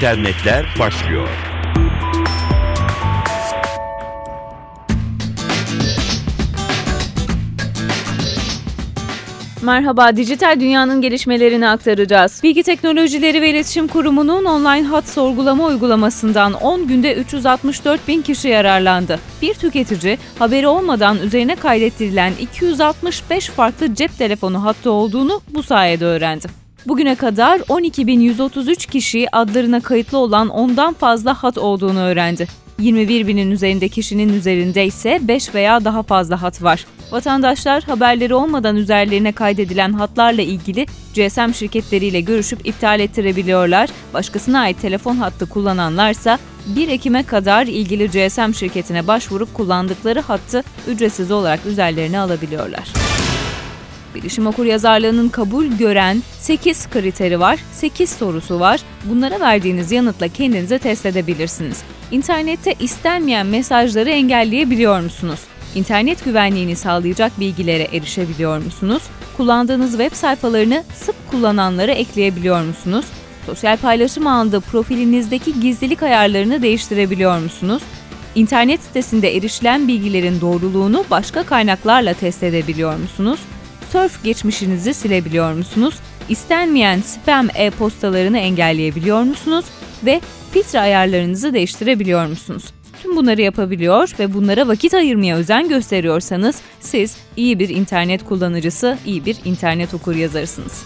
internetler başlıyor. Merhaba, dijital dünyanın gelişmelerini aktaracağız. Bilgi Teknolojileri ve İletişim Kurumu'nun online hat sorgulama uygulamasından 10 günde 364 bin kişi yararlandı. Bir tüketici, haberi olmadan üzerine kaydettirilen 265 farklı cep telefonu hattı olduğunu bu sayede öğrendi. Bugüne kadar 12.133 kişi adlarına kayıtlı olan ondan fazla hat olduğunu öğrendi. 21 binin üzerinde kişinin üzerinde ise 5 veya daha fazla hat var. Vatandaşlar haberleri olmadan üzerlerine kaydedilen hatlarla ilgili GSM şirketleriyle görüşüp iptal ettirebiliyorlar. Başkasına ait telefon hattı kullananlarsa 1 Ekim'e kadar ilgili GSM şirketine başvurup kullandıkları hattı ücretsiz olarak üzerlerine alabiliyorlar. Bilişim okur yazarlığının kabul gören 8 kriteri var, 8 sorusu var. Bunlara verdiğiniz yanıtla kendinize test edebilirsiniz. İnternette istenmeyen mesajları engelleyebiliyor musunuz? İnternet güvenliğini sağlayacak bilgilere erişebiliyor musunuz? Kullandığınız web sayfalarını sık kullananlara ekleyebiliyor musunuz? Sosyal paylaşım anında profilinizdeki gizlilik ayarlarını değiştirebiliyor musunuz? İnternet sitesinde erişilen bilgilerin doğruluğunu başka kaynaklarla test edebiliyor musunuz? Surf geçmişinizi silebiliyor musunuz? İstenmeyen spam e-postalarını engelleyebiliyor musunuz? Ve filtre ayarlarınızı değiştirebiliyor musunuz? Tüm bunları yapabiliyor ve bunlara vakit ayırmaya özen gösteriyorsanız siz iyi bir internet kullanıcısı, iyi bir internet okur yazarsınız.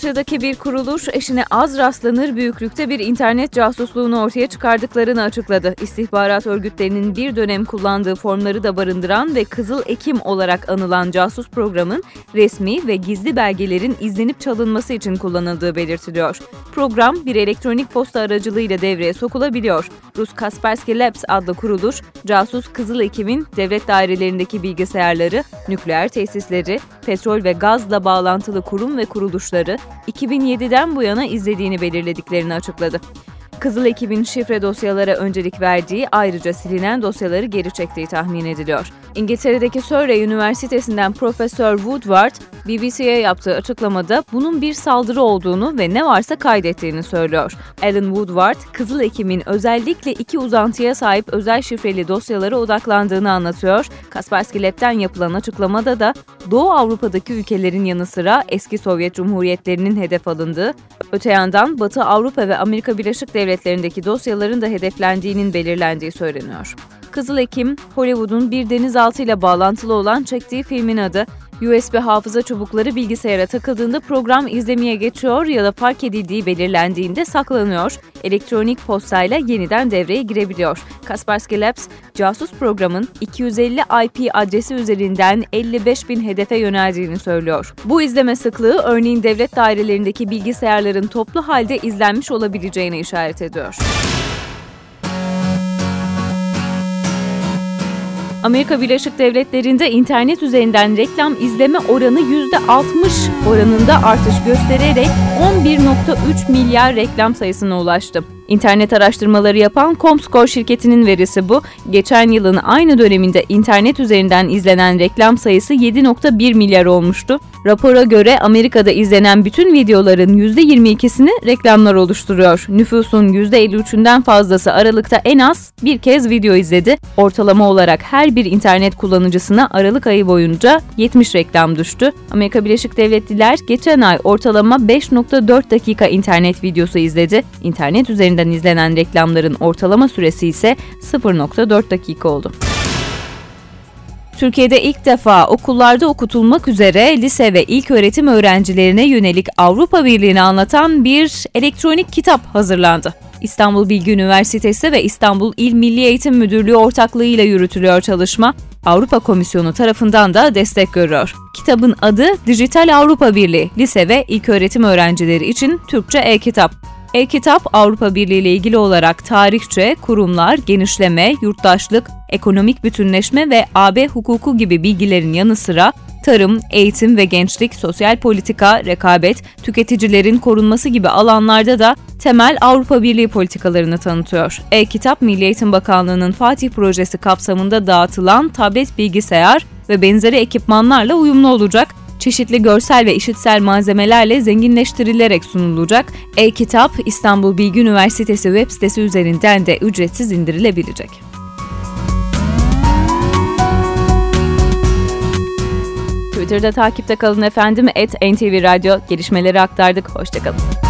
Rusya'daki bir kuruluş eşine az rastlanır büyüklükte bir internet casusluğunu ortaya çıkardıklarını açıkladı. İstihbarat örgütlerinin bir dönem kullandığı formları da barındıran ve Kızıl Ekim olarak anılan casus programın resmi ve gizli belgelerin izlenip çalınması için kullanıldığı belirtiliyor. Program bir elektronik posta aracılığıyla devreye sokulabiliyor. Rus Kaspersky Labs adlı kuruluş, casus Kızıl Ekim'in devlet dairelerindeki bilgisayarları, nükleer tesisleri, petrol ve gazla bağlantılı kurum ve kuruluşları 2007'den bu yana izlediğini belirlediklerini açıkladı. Kızıl ekibin şifre dosyalara öncelik verdiği ayrıca silinen dosyaları geri çektiği tahmin ediliyor. İngiltere'deki Surrey Üniversitesi'nden Profesör Woodward, BBC'ye yaptığı açıklamada bunun bir saldırı olduğunu ve ne varsa kaydettiğini söylüyor. Alan Woodward, Kızıl Ekim'in özellikle iki uzantıya sahip özel şifreli dosyalara odaklandığını anlatıyor. Kaspersky Lab'den yapılan açıklamada da Doğu Avrupa'daki ülkelerin yanı sıra eski Sovyet Cumhuriyetlerinin hedef alındığı, öte yandan Batı Avrupa ve Amerika Birleşik Devletleri'ndeki dosyaların da hedeflendiğinin belirlendiği söyleniyor. Kızıl Ekim, Hollywood'un bir denizaltıyla bağlantılı olan çektiği filmin adı. USB hafıza çubukları bilgisayara takıldığında program izlemeye geçiyor ya da fark edildiği belirlendiğinde saklanıyor. Elektronik postayla yeniden devreye girebiliyor. Kaspersky Labs, casus programın 250 IP adresi üzerinden 55 bin hedefe yöneldiğini söylüyor. Bu izleme sıklığı örneğin devlet dairelerindeki bilgisayarların toplu halde izlenmiş olabileceğine işaret ediyor. Amerika Birleşik Devletleri'nde internet üzerinden reklam izleme oranı %60 oranında artış göstererek 11.3 milyar reklam sayısına ulaştı. İnternet araştırmaları yapan Comscore şirketinin verisi bu. Geçen yılın aynı döneminde internet üzerinden izlenen reklam sayısı 7.1 milyar olmuştu. Rapora göre Amerika'da izlenen bütün videoların %22'sini reklamlar oluşturuyor. Nüfusun %53'ünden fazlası Aralık'ta en az bir kez video izledi. Ortalama olarak her bir internet kullanıcısına Aralık ayı boyunca 70 reklam düştü. Amerika Birleşik Devletliler geçen ay ortalama 5.4 dakika internet videosu izledi. İnternet üzerinden izlenen reklamların ortalama süresi ise 0.4 dakika oldu. Türkiye'de ilk defa okullarda okutulmak üzere lise ve ilk öğretim öğrencilerine yönelik Avrupa Birliği'ni anlatan bir elektronik kitap hazırlandı. İstanbul Bilgi Üniversitesi ve İstanbul İl Milli Eğitim Müdürlüğü ortaklığıyla yürütülüyor çalışma. Avrupa Komisyonu tarafından da destek görüyor. Kitabın adı Dijital Avrupa Birliği, lise ve ilköğretim öğrencileri için Türkçe e-kitap. E-kitap Avrupa Birliği ile ilgili olarak tarihçe, kurumlar, genişleme, yurttaşlık, ekonomik bütünleşme ve AB hukuku gibi bilgilerin yanı sıra tarım, eğitim ve gençlik, sosyal politika, rekabet, tüketicilerin korunması gibi alanlarda da temel Avrupa Birliği politikalarını tanıtıyor. E-Kitap Milli Eğitim Bakanlığı'nın Fatih Projesi kapsamında dağıtılan tablet bilgisayar ve benzeri ekipmanlarla uyumlu olacak çeşitli görsel ve işitsel malzemelerle zenginleştirilerek sunulacak. E-Kitap İstanbul Bilgi Üniversitesi web sitesi üzerinden de ücretsiz indirilebilecek. Twitter'da takipte kalın efendim. Et NTV Radyo gelişmeleri aktardık. Hoşçakalın.